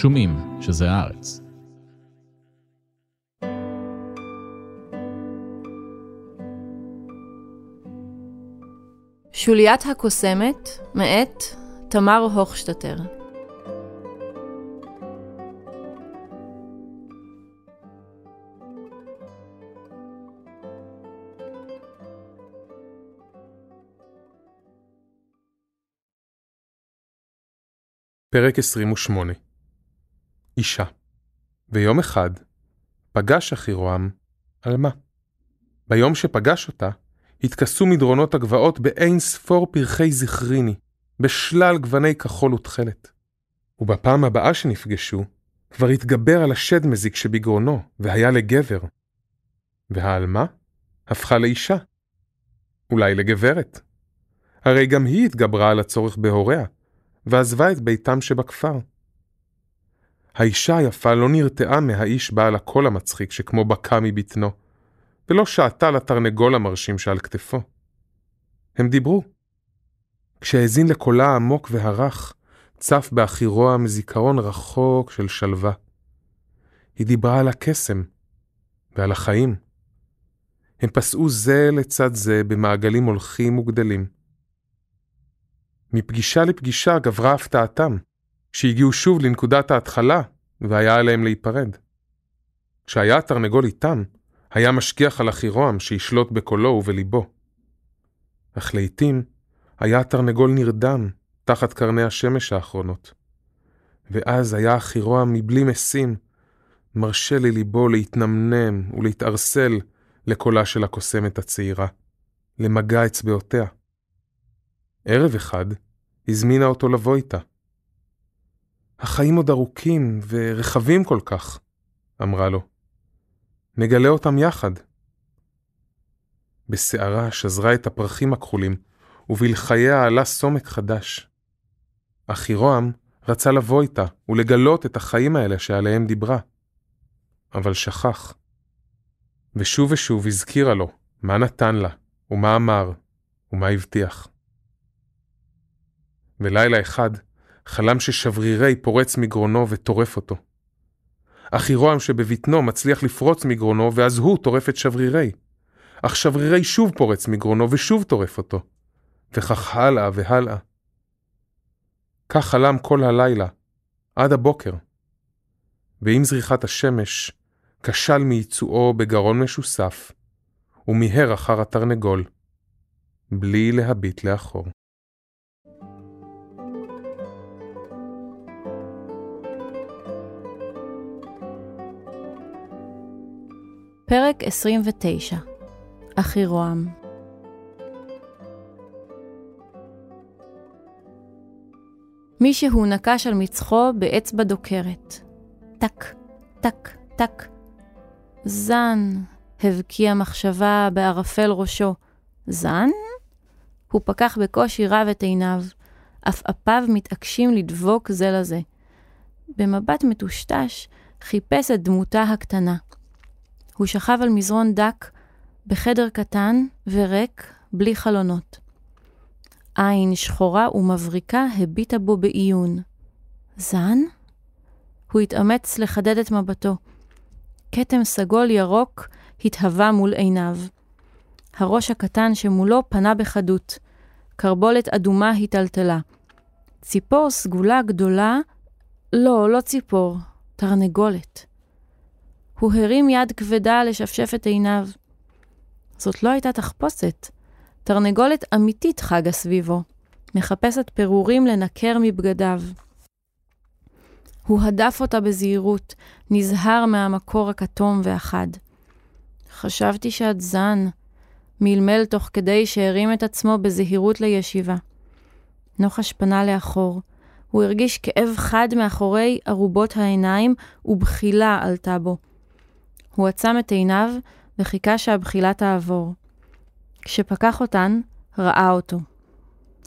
שומעים שזה הארץ. שוליית הקוסמת, מאת תמר הוכשטטר. פרק 28 אישה ויום אחד פגש אחירועם עלמה. ביום שפגש אותה, התכסו מדרונות הגבעות באין ספור פרחי זכריני, בשלל גווני כחול ותכלת. ובפעם הבאה שנפגשו, כבר התגבר על השד מזיק שבגרונו, והיה לגבר. והעלמה הפכה לאישה. אולי לגברת. הרי גם היא התגברה על הצורך בהוריה, ועזבה את ביתם שבכפר. האישה היפה לא נרתעה מהאיש בעל הקול המצחיק שכמו בקע מבטנו, ולא שעתה לתרנגול המרשים שעל כתפו. הם דיברו. כשהאזין לקולה העמוק והרך, צף באחירוע מזיכרון רחוק של שלווה. היא דיברה על הקסם ועל החיים. הם פסעו זה לצד זה במעגלים הולכים וגדלים. מפגישה לפגישה גברה הפתעתם, שהגיעו שוב לנקודת ההתחלה, והיה עליהם להיפרד. כשהיה התרנגול איתם, היה משגיח על אחירועם שישלוט בקולו ובליבו. אך לעתים היה התרנגול נרדם תחת קרני השמש האחרונות. ואז היה אחירועם מבלי משים, מרשה לליבו להתנמנם ולהתערסל לקולה של הקוסמת הצעירה, למגע אצבעותיה. ערב אחד הזמינה אותו לבוא איתה. החיים עוד ארוכים ורחבים כל כך, אמרה לו. נגלה אותם יחד. בסערה שזרה את הפרחים הכחולים, ובלחייה עלה סומק חדש. אחירועם רצה לבוא איתה ולגלות את החיים האלה שעליהם דיברה, אבל שכח. ושוב ושוב הזכירה לו מה נתן לה, ומה אמר, ומה הבטיח. ולילה אחד חלם ששברירי פורץ מגרונו וטורף אותו. אחירועם שבבטנו מצליח לפרוץ מגרונו, ואז הוא טורף את שברירי. אך שברירי שוב פורץ מגרונו ושוב טורף אותו. וכך הלאה והלאה. כך חלם כל הלילה, עד הבוקר. ועם זריחת השמש, כשל מייצואו בגרון משוסף, ומיהר אחר התרנגול, בלי להביט לאחור. פרק 29 אחירועם מישהו נקש על מצחו באצבע דוקרת. טק, טק, טק. זן, הבקיע מחשבה בערפל ראשו. זן? הוא פקח בקושי רב את עיניו, עפעפיו מתעקשים לדבוק זה לזה. במבט מטושטש חיפש את דמותה הקטנה. הוא שכב על מזרון דק בחדר קטן וריק, בלי חלונות. עין שחורה ומבריקה הביטה בו בעיון. זן? הוא התאמץ לחדד את מבטו. כתם סגול ירוק התהווה מול עיניו. הראש הקטן שמולו פנה בחדות. קרבולת אדומה היטלטלה. ציפור סגולה גדולה, לא, לא ציפור, תרנגולת. הוא הרים יד כבדה לשפשף את עיניו. זאת לא הייתה תחפושת. תרנגולת אמיתית חגה סביבו, מחפשת פירורים לנקר מבגדיו. הוא הדף אותה בזהירות, נזהר מהמקור הכתום והחד. חשבתי שאת זן, מלמל תוך כדי שהרים את עצמו בזהירות לישיבה. נוחש פנה לאחור. הוא הרגיש כאב חד מאחורי ארובות העיניים, ובחילה עלתה בו. הוא עצם את עיניו וחיכה שהבחילה תעבור. כשפקח אותן, ראה אותו.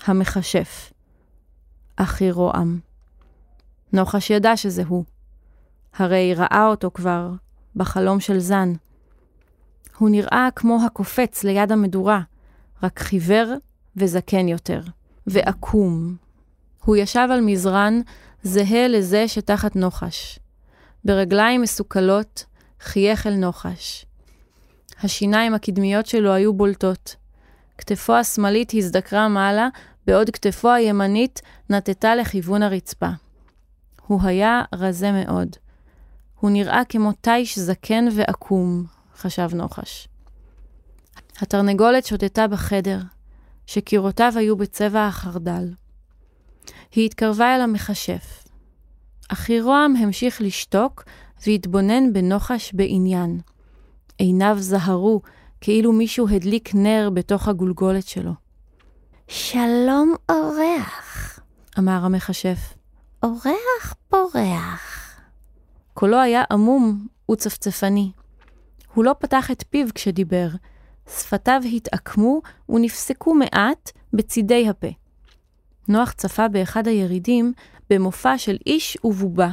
המכשף. אחירועם. נוחש ידע שזה הוא. הרי ראה אותו כבר בחלום של זן. הוא נראה כמו הקופץ ליד המדורה, רק חיוור וזקן יותר, ועקום. הוא ישב על מזרן, זהה לזה שתחת נוחש. ברגליים מסוכלות חייך אל נוחש. השיניים הקדמיות שלו היו בולטות. כתפו השמאלית הזדקרה מעלה, בעוד כתפו הימנית נטטה לכיוון הרצפה. הוא היה רזה מאוד. הוא נראה כמו תיש זקן ועקום, חשב נוחש. התרנגולת שוטטה בחדר, שקירותיו היו בצבע החרדל. היא התקרבה אל המכשף. אחירועם המשיך לשתוק והתבונן בנוחש בעניין. עיניו זהרו, כאילו מישהו הדליק נר בתוך הגולגולת שלו. שלום אורח, אמר המכשף. אורח פורח. קולו היה עמום וצפצפני. הוא לא פתח את פיו כשדיבר, שפתיו התעקמו ונפסקו מעט בצידי הפה. נוח צפה באחד הירידים במופע של איש ובובה.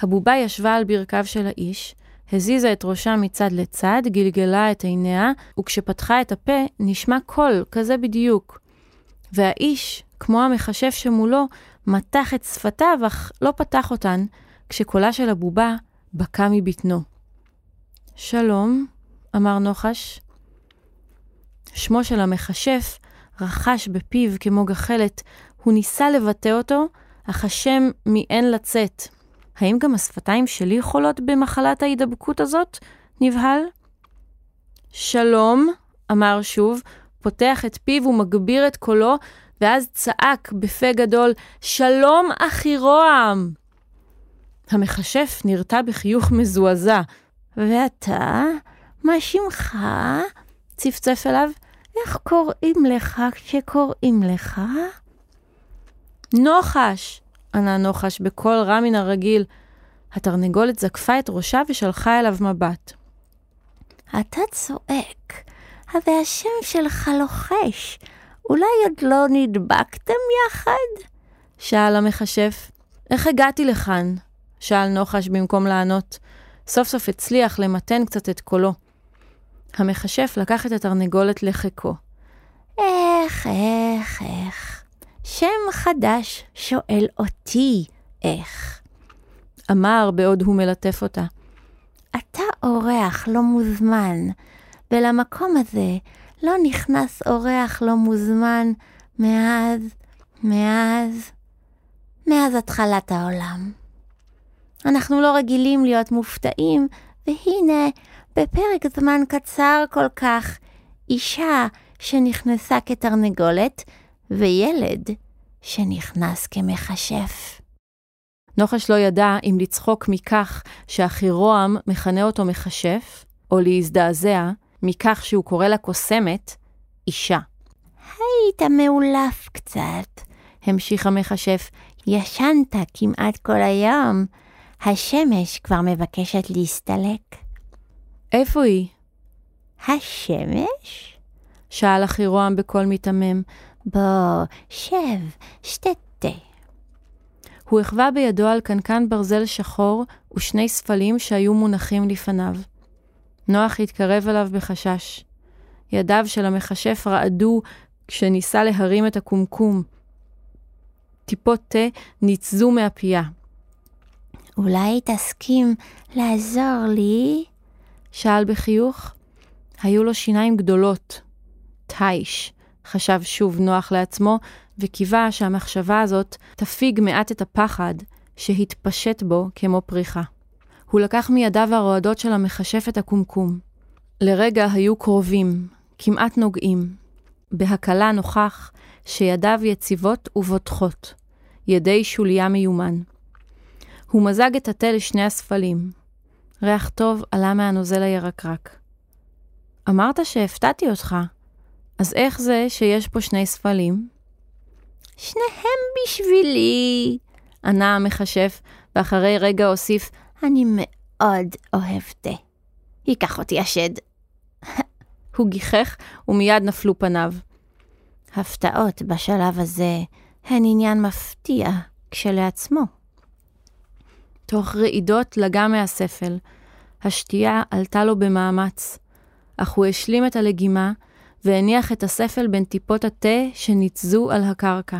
הבובה ישבה על ברכיו של האיש, הזיזה את ראשה מצד לצד, גלגלה את עיניה, וכשפתחה את הפה, נשמע קול, כזה בדיוק. והאיש, כמו המכשף שמולו, מתח את שפתיו, אך לא פתח אותן, כשקולה של הבובה בקע מבטנו. שלום, אמר נוחש. שמו של המכשף רחש בפיו כמו גחלת, הוא ניסה לבטא אותו, אך השם מיאן לצאת. האם גם השפתיים שלי חולות במחלת ההידבקות הזאת? נבהל. שלום, אמר שוב, פותח את פיו ומגביר את קולו, ואז צעק בפה גדול, שלום אחי רועם! המכשף נרתע בחיוך מזועזע. ואתה? מה שמך? צפצף אליו. איך קוראים לך כשקוראים לך? נוחש! ענה נוחש בקול רע מן הרגיל. התרנגולת זקפה את ראשה ושלחה אליו מבט. אתה צועק, אבל השם שלך לוחש. אולי עוד לא נדבקתם יחד? שאל המכשף. איך הגעתי לכאן? שאל נוחש במקום לענות. סוף סוף הצליח למתן קצת את קולו. המכשף לקח את התרנגולת לחיקו. איך, איך, איך. שם חדש שואל אותי איך. אמר בעוד הוא מלטף אותה. אתה אורח לא מוזמן, ולמקום הזה לא נכנס אורח לא מוזמן מאז, מאז, מאז התחלת העולם. אנחנו לא רגילים להיות מופתעים, והנה, בפרק זמן קצר כל כך, אישה שנכנסה כתרנגולת, וילד שנכנס כמכשף. נוחש לא ידע אם לצחוק מכך שאחירועם מכנה אותו מכשף, או להזדעזע מכך שהוא קורא לה קוסמת, אישה. היית מאולף קצת, המשיך המכשף. ישנת כמעט כל היום. השמש כבר מבקשת להסתלק. איפה היא? השמש? שאל אחירועם בקול מיתמם. בוא, שב, שתה תה. הוא החווה בידו על קנקן ברזל שחור ושני ספלים שהיו מונחים לפניו. נוח התקרב אליו בחשש. ידיו של המכשף רעדו כשניסה להרים את הקומקום. טיפות תה ניצזו מהפייה. אולי תסכים לעזור לי? שאל בחיוך. היו לו שיניים גדולות. תיש, חשב שוב נוח לעצמו, וקיווה שהמחשבה הזאת תפיג מעט את הפחד שהתפשט בו כמו פריחה. הוא לקח מידיו הרועדות של המכשף את הקומקום. לרגע היו קרובים, כמעט נוגעים. בהקלה נוכח שידיו יציבות ובוטחות, ידי שוליה מיומן. הוא מזג את התה לשני הספלים. ריח טוב עלה מהנוזל הירקרק. אמרת שהפתעתי אותך, אז איך זה שיש פה שני ספלים? שניהם בשבילי, ענה המכשף, ואחרי רגע הוסיף, אני מאוד אוהב תה. ייקח אותי השד. הוא גיחך ומיד נפלו פניו. הפתעות בשלב הזה הן עניין מפתיע כשלעצמו. תוך רעידות לגה מהספל. השתייה עלתה לו במאמץ, אך הוא השלים את הלגימה והניח את הספל בין טיפות התה שניצזו על הקרקע.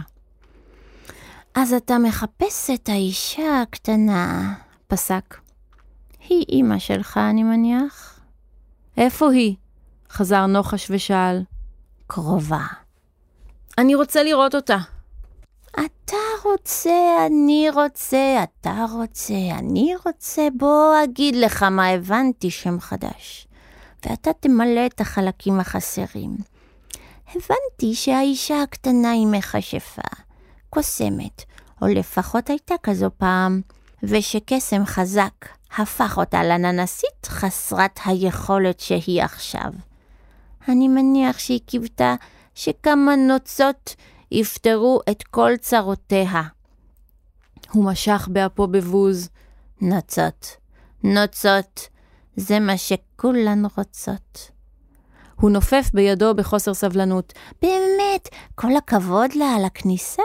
אז אתה מחפש את האישה הקטנה. פסק. היא אימא שלך, אני מניח? איפה היא? חזר נוחש ושאל. קרובה. אני רוצה לראות אותה. אתה רוצה, אני רוצה, אתה רוצה, אני רוצה, בוא אגיד לך מה הבנתי שם חדש. ואתה תמלא את החלקים החסרים. הבנתי שהאישה הקטנה היא מכשפה, קוסמת, או לפחות הייתה כזו פעם, ושקסם חזק הפך אותה לננסית חסרת היכולת שהיא עכשיו. אני מניח שהיא קיוותה שכמה נוצות יפתרו את כל צרותיה. הוא משך באפו בבוז. נוצות, נוצות, זה מה שכולן רוצות. הוא נופף בידו בחוסר סבלנות. באמת, כל הכבוד לה על הכניסה.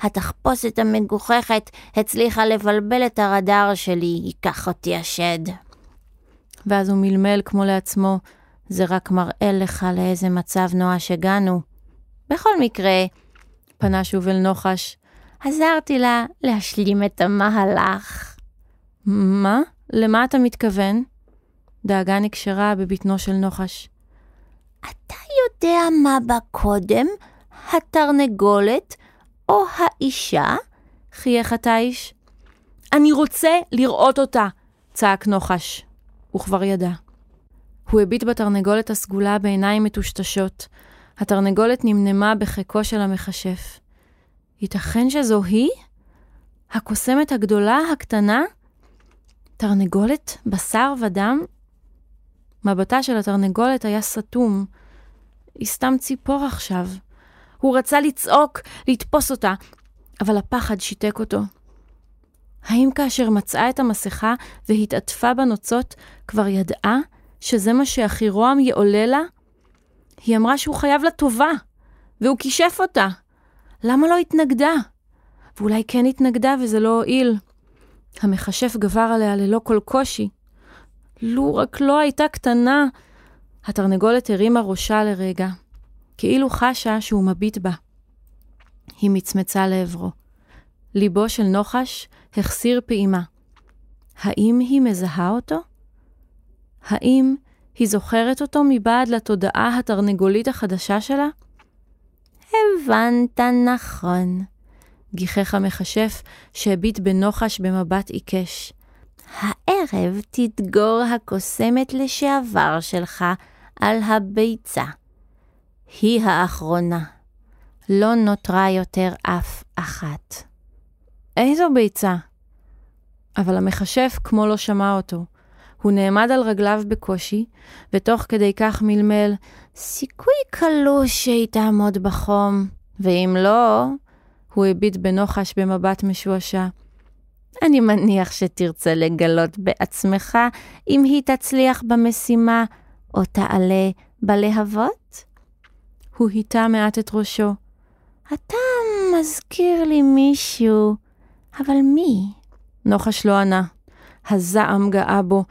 התחפושת המגוחכת הצליחה לבלבל את הרדאר שלי, ייקח אותי השד. ואז הוא מלמל כמו לעצמו, זה רק מראה לך לאיזה מצב נואש הגענו. בכל מקרה, פנה שוב אל נוחש, עזרתי לה להשלים את המהלך. מה? למה אתה מתכוון? דאגה נקשרה בבטנו של נוחש. אתה יודע מה בא קודם? התרנגולת או האישה? חייך התיש. אני רוצה לראות אותה! צעק נוחש. הוא כבר ידע. הוא הביט בתרנגולת הסגולה בעיניים מטושטשות. התרנגולת נמנמה בחיקו של המכשף. ייתכן שזו היא? הקוסמת הגדולה, הקטנה? תרנגולת, בשר ודם? מבטה של התרנגולת היה סתום. היא סתם ציפור עכשיו. הוא רצה לצעוק, לתפוס אותה, אבל הפחד שיתק אותו. האם כאשר מצאה את המסכה והתעטפה בנוצות, כבר ידעה שזה מה שאחירועם יעולה לה? היא אמרה שהוא חייב לה טובה, והוא כישף אותה. למה לא התנגדה? ואולי כן התנגדה וזה לא הועיל. המכשף גבר עליה ללא כל קושי. לו רק לא הייתה קטנה. התרנגולת הרימה ראשה לרגע, כאילו חשה שהוא מביט בה. היא מצמצה לעברו. ליבו של נוחש החסיר פעימה. האם היא מזהה אותו? האם היא זוכרת אותו מבעד לתודעה התרנגולית החדשה שלה? הבנת נכון, גיחך המכשף שהביט בנוחש במבט עיקש. הערב תדגור הקוסמת לשעבר שלך על הביצה. היא האחרונה. לא נותרה יותר אף אחת. איזו ביצה? אבל המכשף כמו לא שמע אותו. הוא נעמד על רגליו בקושי, ותוך כדי כך מלמל, סיכוי קלוש שהיא תעמוד בחום, ואם לא, הוא הביט בנוחש במבט משועשע. אני מניח שתרצה לגלות בעצמך אם היא תצליח במשימה או תעלה בלהבות? הוא היטה מעט את ראשו. אתה מזכיר לי מישהו, אבל מי? נוחש לא ענה. הזעם גאה בו.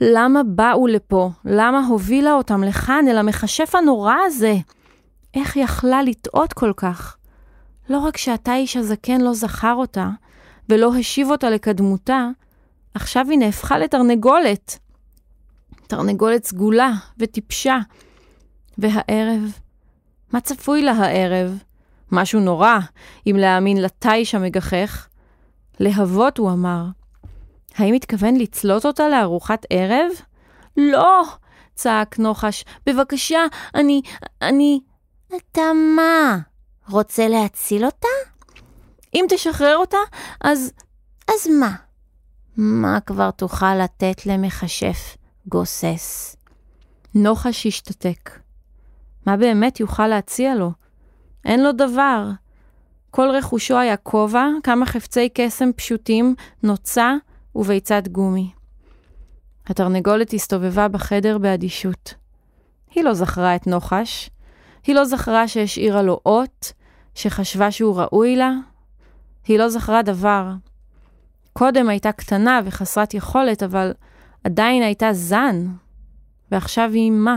למה באו לפה? למה הובילה אותם לכאן, אל המכשף הנורא הזה? איך יכלה לטעות כל כך? לא רק שהתיש הזקן לא זכר אותה, ולא השיב אותה לקדמותה, עכשיו היא נהפכה לתרנגולת. תרנגולת סגולה וטיפשה. והערב? מה צפוי לה הערב? משהו נורא, אם להאמין לתיש המגחך. להבות, הוא אמר. האם התכוון לצלות אותה לארוחת ערב? לא! צעק נוחש. בבקשה, אני... אני... אתה מה? רוצה להציל אותה? אם תשחרר אותה, אז... אז מה? מה כבר תוכל לתת למכשף גוסס? נוחש השתתק. מה באמת יוכל להציע לו? אין לו דבר. כל רכושו היה כובע, כמה חפצי קסם פשוטים, נוצה וביצת גומי. התרנגולת הסתובבה בחדר באדישות. היא לא זכרה את נוחש, היא לא זכרה שהשאירה לו אות, שחשבה שהוא ראוי לה, היא לא זכרה דבר. קודם הייתה קטנה וחסרת יכולת, אבל עדיין הייתה זן, ועכשיו היא מה?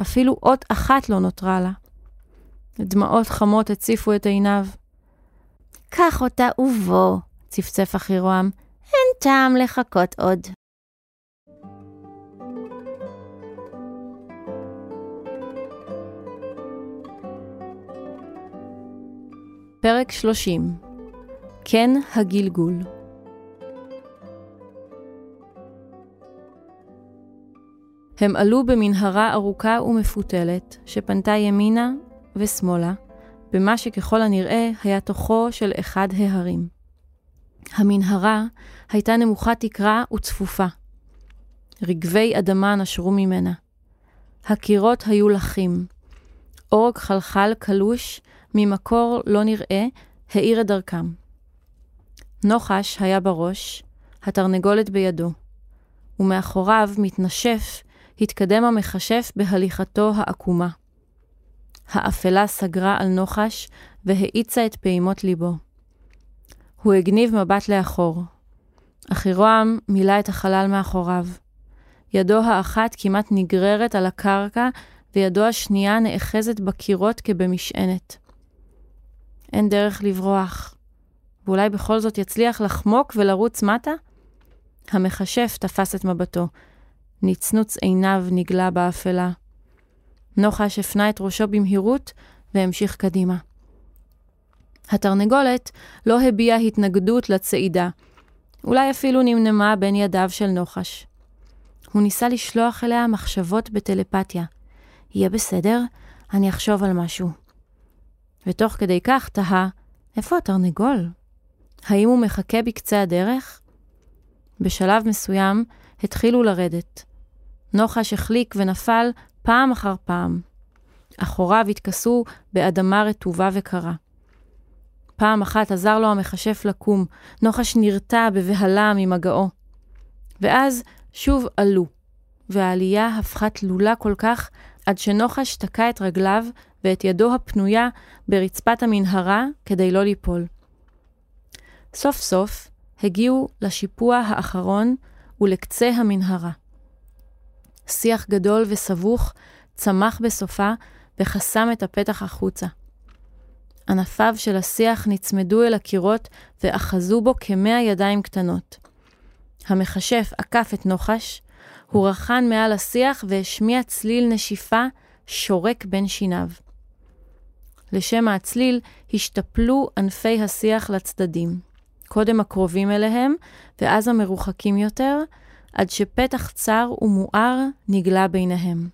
אפילו אות אחת לא נותרה לה. דמעות חמות הציפו את עיניו. קח אותה ובוא, צפצף אחירועם, אין טעם לחכות עוד. פרק 30 כן הגלגול הם עלו במנהרה ארוכה ומפותלת, שפנתה ימינה ושמאלה, במה שככל הנראה היה תוכו של אחד ההרים. המנהרה הייתה נמוכת תקרה וצפופה. רגבי אדמה נשרו ממנה. הקירות היו לחים. אורג חלחל קלוש ממקור לא נראה האיר את דרכם. נוחש היה בראש, התרנגולת בידו, ומאחוריו, מתנשף, התקדם המכשף בהליכתו העקומה. האפלה סגרה על נוחש והאיצה את פעימות ליבו. הוא הגניב מבט לאחור. אחירועם מילא את החלל מאחוריו. ידו האחת כמעט נגררת על הקרקע, וידו השנייה נאחזת בקירות כבמשענת. אין דרך לברוח. ואולי בכל זאת יצליח לחמוק ולרוץ מטה? המכשף תפס את מבטו. נצנוץ עיניו נגלה באפלה. נוחש הפנה את ראשו במהירות והמשיך קדימה. התרנגולת לא הביעה התנגדות לצעידה, אולי אפילו נמנמה בין ידיו של נוחש. הוא ניסה לשלוח אליה מחשבות בטלפתיה. יהיה בסדר, אני אחשוב על משהו. ותוך כדי כך תהה, איפה התרנגול? האם הוא מחכה בקצה הדרך? בשלב מסוים התחילו לרדת. נוחש החליק ונפל פעם אחר פעם. אחוריו התכסו באדמה רטובה וקרה. פעם אחת עזר לו המכשף לקום, נוחש נרתע בבהלה ממגעו. ואז שוב עלו, והעלייה הפכה תלולה כל כך, עד שנוחש תקע את רגליו ואת ידו הפנויה ברצפת המנהרה כדי לא ליפול. סוף סוף הגיעו לשיפוע האחרון ולקצה המנהרה. שיח גדול וסבוך צמח בסופה וחסם את הפתח החוצה. ענפיו של השיח נצמדו אל הקירות ואחזו בו כמאה ידיים קטנות. המכשף עקף את נוחש, הוא רחן מעל השיח והשמיע צליל נשיפה שורק בין שיניו. לשם הצליל השתפלו ענפי השיח לצדדים, קודם הקרובים אליהם, ואז המרוחקים יותר, עד שפתח צר ומואר נגלה ביניהם.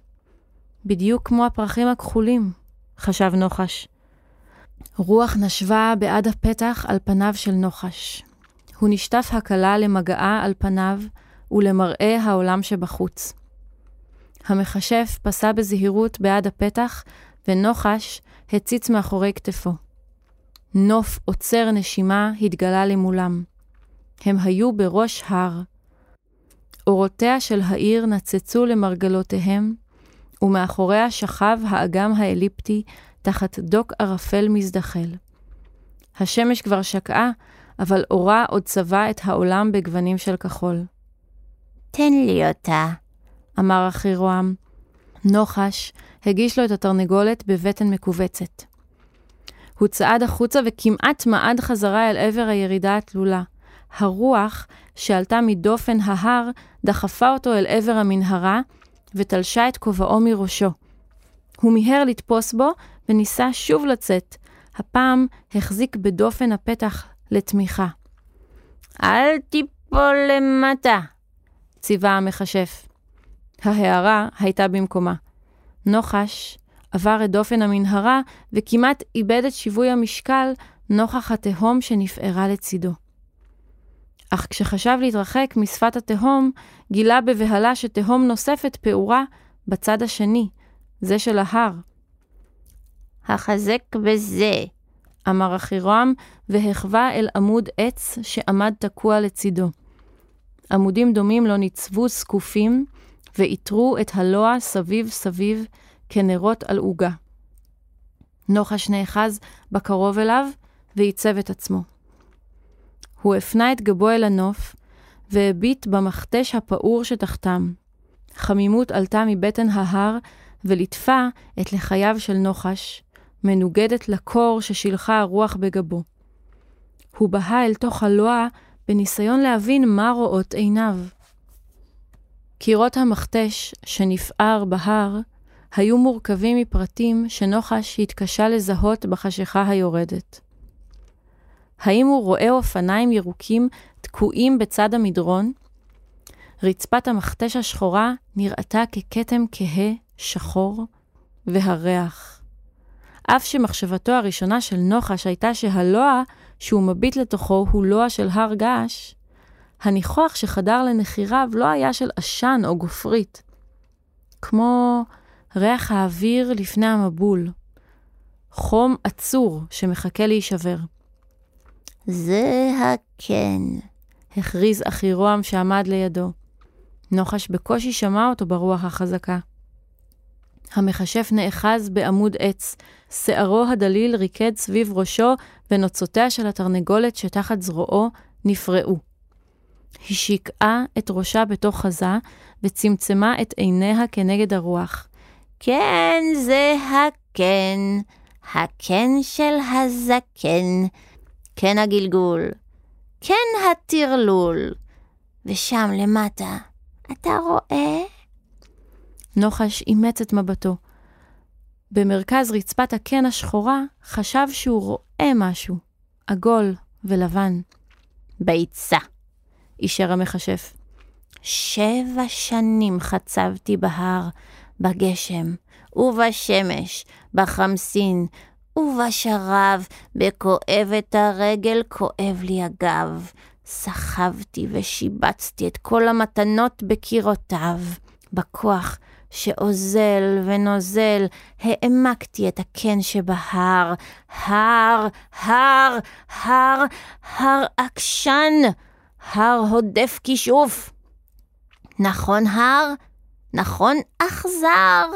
בדיוק כמו הפרחים הכחולים, חשב נוחש. רוח נשבה בעד הפתח על פניו של נוחש. הוא נשטף הקלה למגעה על פניו ולמראה העולם שבחוץ. המכשף פסע בזהירות בעד הפתח, ונוחש הציץ מאחורי כתפו. נוף עוצר נשימה התגלה למולם. הם היו בראש הר. אורותיה של העיר נצצו למרגלותיהם, ומאחוריה שכב האגם האליפטי תחת דוק ערפל מזדחל. השמש כבר שקעה, אבל אורה עוד צבע את העולם בגוונים של כחול. תן לי אותה, אמר אחי רועם. נוחש הגיש לו את התרנגולת בבטן מכווצת. הוא צעד החוצה וכמעט מעד חזרה אל עבר הירידה התלולה. הרוח שעלתה מדופן ההר דחפה אותו אל עבר המנהרה ותלשה את כובעו מראשו. הוא מיהר לתפוס בו וניסה שוב לצאת. הפעם החזיק בדופן הפתח לתמיכה. אל תיפול למטה, ציווה המכשף. ההערה הייתה במקומה. נוחש עבר את דופן המנהרה וכמעט איבד את שיווי המשקל נוכח התהום שנפערה לצידו. אך כשחשב להתרחק משפת התהום, גילה בבהלה שתהום נוספת פעורה בצד השני, זה של ההר. החזק בזה, אמר אחירם, והחווה אל עמוד עץ שעמד תקוע לצידו. עמודים דומים לו ניצבו זקופים, ועיטרו את הלוע סביב סביב כנרות על עוגה. נוחש נאחז בקרוב אליו, ועיצב את עצמו. הוא הפנה את גבו אל הנוף, והביט במכתש הפעור שתחתם. חמימות עלתה מבטן ההר, וליטפה את לחייו של נוחש, מנוגדת לקור ששילחה הרוח בגבו. הוא בהה אל תוך הלוע בניסיון להבין מה רואות עיניו. קירות המכתש שנפער בהר היו מורכבים מפרטים שנוחש התקשה לזהות בחשיכה היורדת. האם הוא רואה אופניים ירוקים תקועים בצד המדרון? רצפת המכתש השחורה נראתה ככתם כהה, שחור, והריח. אף שמחשבתו הראשונה של נוחש הייתה שהלוע שהוא מביט לתוכו הוא לוע של הר געש, הניחוח שחדר לנחיריו לא היה של עשן או גופרית, כמו ריח האוויר לפני המבול, חום עצור שמחכה להישבר. זה הכן, הכריז אחי רוהם שעמד לידו. נוחש בקושי שמע אותו ברוח החזקה. המכשף נאחז בעמוד עץ, שערו הדליל ריקד סביב ראשו, ונוצותיה של התרנגולת שתחת זרועו נפרעו. היא שיקעה את ראשה בתוך חזה, וצמצמה את עיניה כנגד הרוח. כן, זה הכן, הכן של הזקן, כן הגלגול, כן הטרלול. ושם למטה, אתה רואה? נוחש אימץ את מבטו. במרכז רצפת הקן השחורה חשב שהוא רואה משהו, עגול ולבן. ביצה, אישר המכשף. שבע שנים חצבתי בהר, בגשם, ובשמש, בחמסין, ובשרב, בכואבת הרגל, כואב לי הגב. סחבתי ושיבצתי את כל המתנות בקירותיו. בכוח שאוזל ונוזל, העמקתי את הקן שבהר. הר, הר, הר, הר עקשן, הר הודף כישוף. נכון הר? נכון אכזר?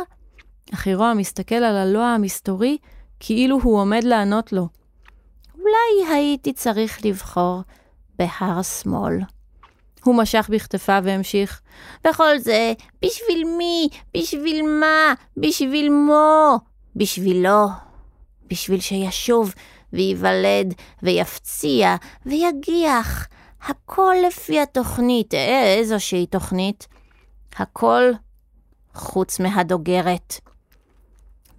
החירוע מסתכל על הלוע המסתורי כאילו הוא עומד לענות לו. אולי הייתי צריך לבחור בהר שמאל. הוא משך בכתפיו והמשיך. וכל זה, בשביל מי? בשביל מה? בשביל מו? בשבילו. בשביל שישוב וייוולד ויפציע ויגיח. הכל לפי התוכנית. אה, איזושהי תוכנית. הכל חוץ מהדוגרת.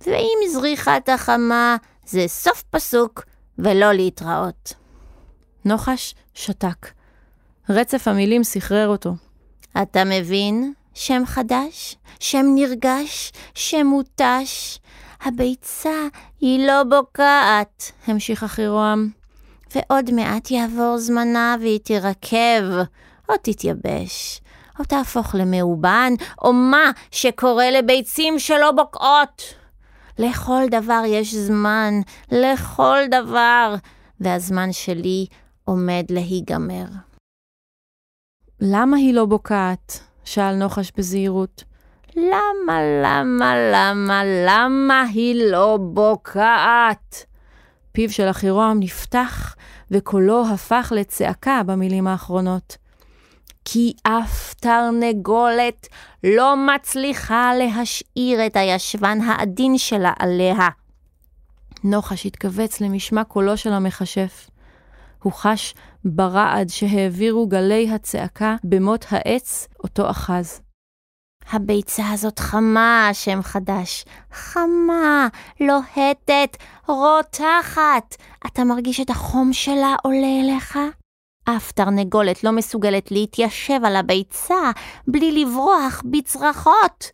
ועם זריחת החמה זה סוף פסוק ולא להתראות. נוחש שתק. רצף המילים סחרר אותו. אתה מבין? שם חדש, שם נרגש, שם מותש. הביצה היא לא בוקעת, המשיך החירועם. ועוד מעט יעבור זמנה והיא תירקב, או תתייבש, או תהפוך למאובן, או מה שקורה לביצים שלא בוקעות. לכל דבר יש זמן, לכל דבר, והזמן שלי עומד להיגמר. למה היא לא בוקעת? שאל נוחש בזהירות. למה, למה, למה, למה היא לא בוקעת? פיו של החירועם נפתח, וקולו הפך לצעקה במילים האחרונות. כי אף תרנגולת לא מצליחה להשאיר את הישבן העדין שלה עליה. נוחש התכווץ למשמע קולו של המכשף. הוא חש ברעד שהעבירו גלי הצעקה במות העץ אותו אחז. הביצה הזאת חמה, שם חדש. חמה, לוהטת, רותחת. אתה מרגיש את החום שלה עולה אליך? אף תרנגולת לא מסוגלת להתיישב על הביצה בלי לברוח בצרחות.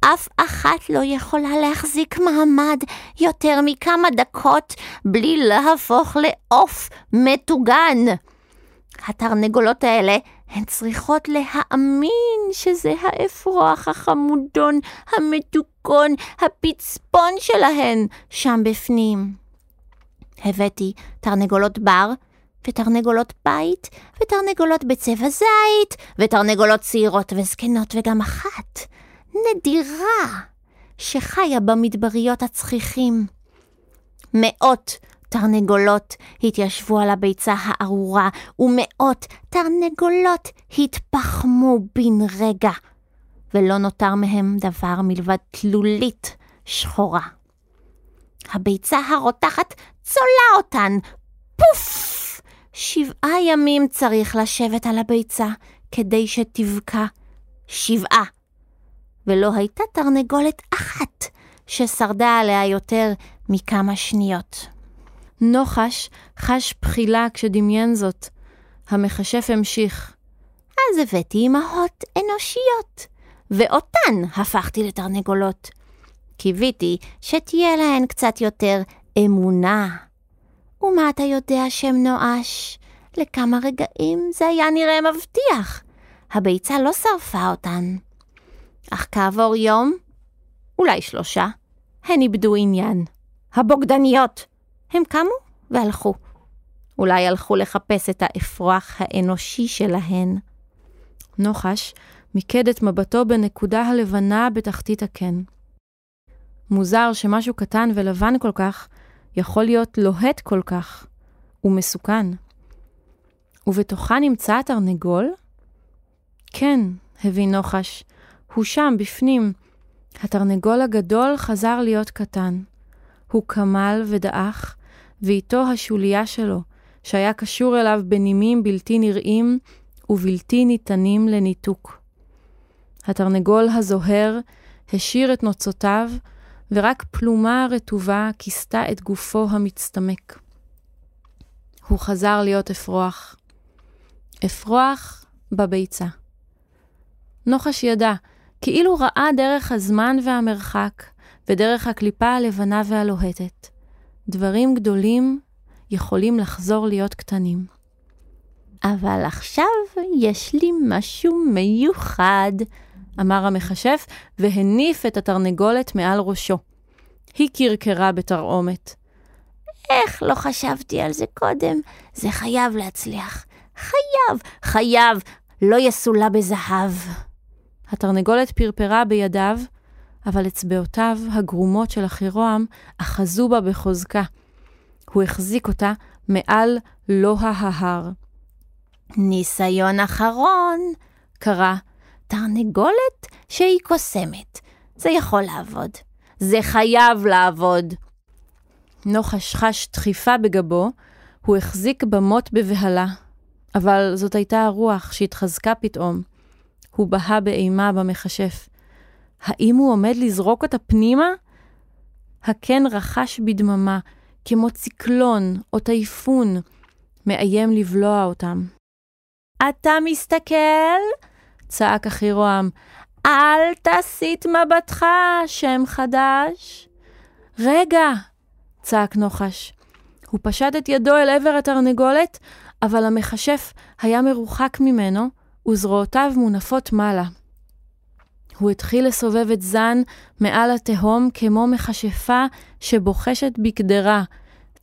אף אחת לא יכולה להחזיק מעמד יותר מכמה דקות בלי להפוך לעוף מטוגן. התרנגולות האלה הן צריכות להאמין שזה האפרוח החמודון, המתוקון, הפצפון שלהן שם בפנים. הבאתי תרנגולות בר, ותרנגולות בית, ותרנגולות בצבע זית, ותרנגולות צעירות וזקנות, וגם אחת, נדירה, שחיה במדבריות הצחיחים. מאות תרנגולות התיישבו על הביצה הארורה, ומאות תרנגולות התפחמו בן רגע, ולא נותר מהם דבר מלבד תלולית שחורה. הביצה הרותחת צולה אותן, פוף! שבעה ימים צריך לשבת על הביצה כדי שתבקע. שבעה. ולא הייתה תרנגולת אחת ששרדה עליה יותר מכמה שניות. נוחש חש בחילה כשדמיין זאת. המכשף המשיך. אז הבאתי אמהות אנושיות, ואותן הפכתי לתרנגולות. קיוויתי שתהיה להן קצת יותר אמונה. ומה אתה יודע שם נואש? לכמה רגעים זה היה נראה מבטיח. הביצה לא שרפה אותן. אך כעבור יום, אולי שלושה, הן איבדו עניין. הבוגדניות! הם קמו והלכו. אולי הלכו לחפש את האפרוח האנושי שלהן. נוחש מיקד את מבטו בנקודה הלבנה בתחתית הקן. מוזר שמשהו קטן ולבן כל כך יכול להיות לוהט כל כך ומסוכן. ובתוכה נמצא התרנגול? כן, הבין נוחש, הוא שם, בפנים. התרנגול הגדול חזר להיות קטן. הוא קמל ודעך, ואיתו השוליה שלו, שהיה קשור אליו בנימים בלתי נראים ובלתי ניתנים לניתוק. התרנגול הזוהר השאיר את נוצותיו, ורק פלומה רטובה כיסתה את גופו המצטמק. הוא חזר להיות אפרוח. אפרוח בביצה. נוחש ידע, כאילו ראה דרך הזמן והמרחק, ודרך הקליפה הלבנה והלוהטת. דברים גדולים יכולים לחזור להיות קטנים. אבל עכשיו יש לי משהו מיוחד, אמר המכשף, והניף את התרנגולת מעל ראשו. היא קרקרה בתרעומת. איך לא חשבתי על זה קודם? זה חייב להצליח. חייב, חייב, לא יסולא בזהב. התרנגולת פרפרה בידיו, אבל אצבעותיו הגרומות של החירועם אחזו בה בחוזקה. הוא החזיק אותה מעל לא ההר. ניסיון אחרון, קרא, תרנגולת שהיא קוסמת. זה יכול לעבוד. זה חייב לעבוד. נוחש חש דחיפה בגבו, הוא החזיק במות בבהלה. אבל זאת הייתה הרוח שהתחזקה פתאום. הוא בהה באימה במכשף. האם הוא עומד לזרוק אותה פנימה? הקן רחש בדממה, כמו ציקלון או טייפון, מאיים לבלוע אותם. אתה מסתכל? צעק אחירועם. אל תסיט מבטך, שם חדש. רגע! צעק נוחש. הוא פשט את ידו אל עבר התרנגולת, אבל המכשף היה מרוחק ממנו, וזרועותיו מונפות מעלה. הוא התחיל לסובב את זן מעל התהום כמו מכשפה שבוחשת בקדרה,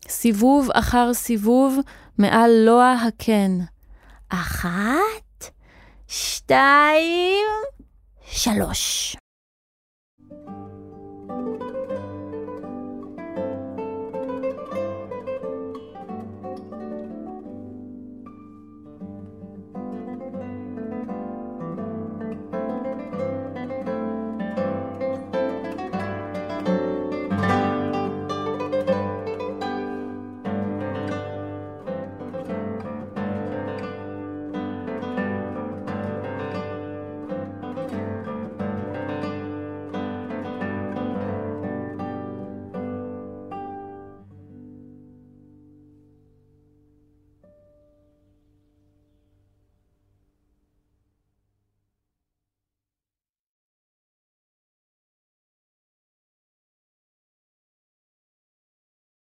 סיבוב אחר סיבוב מעל לוע הקן. אחת, שתיים, שלוש.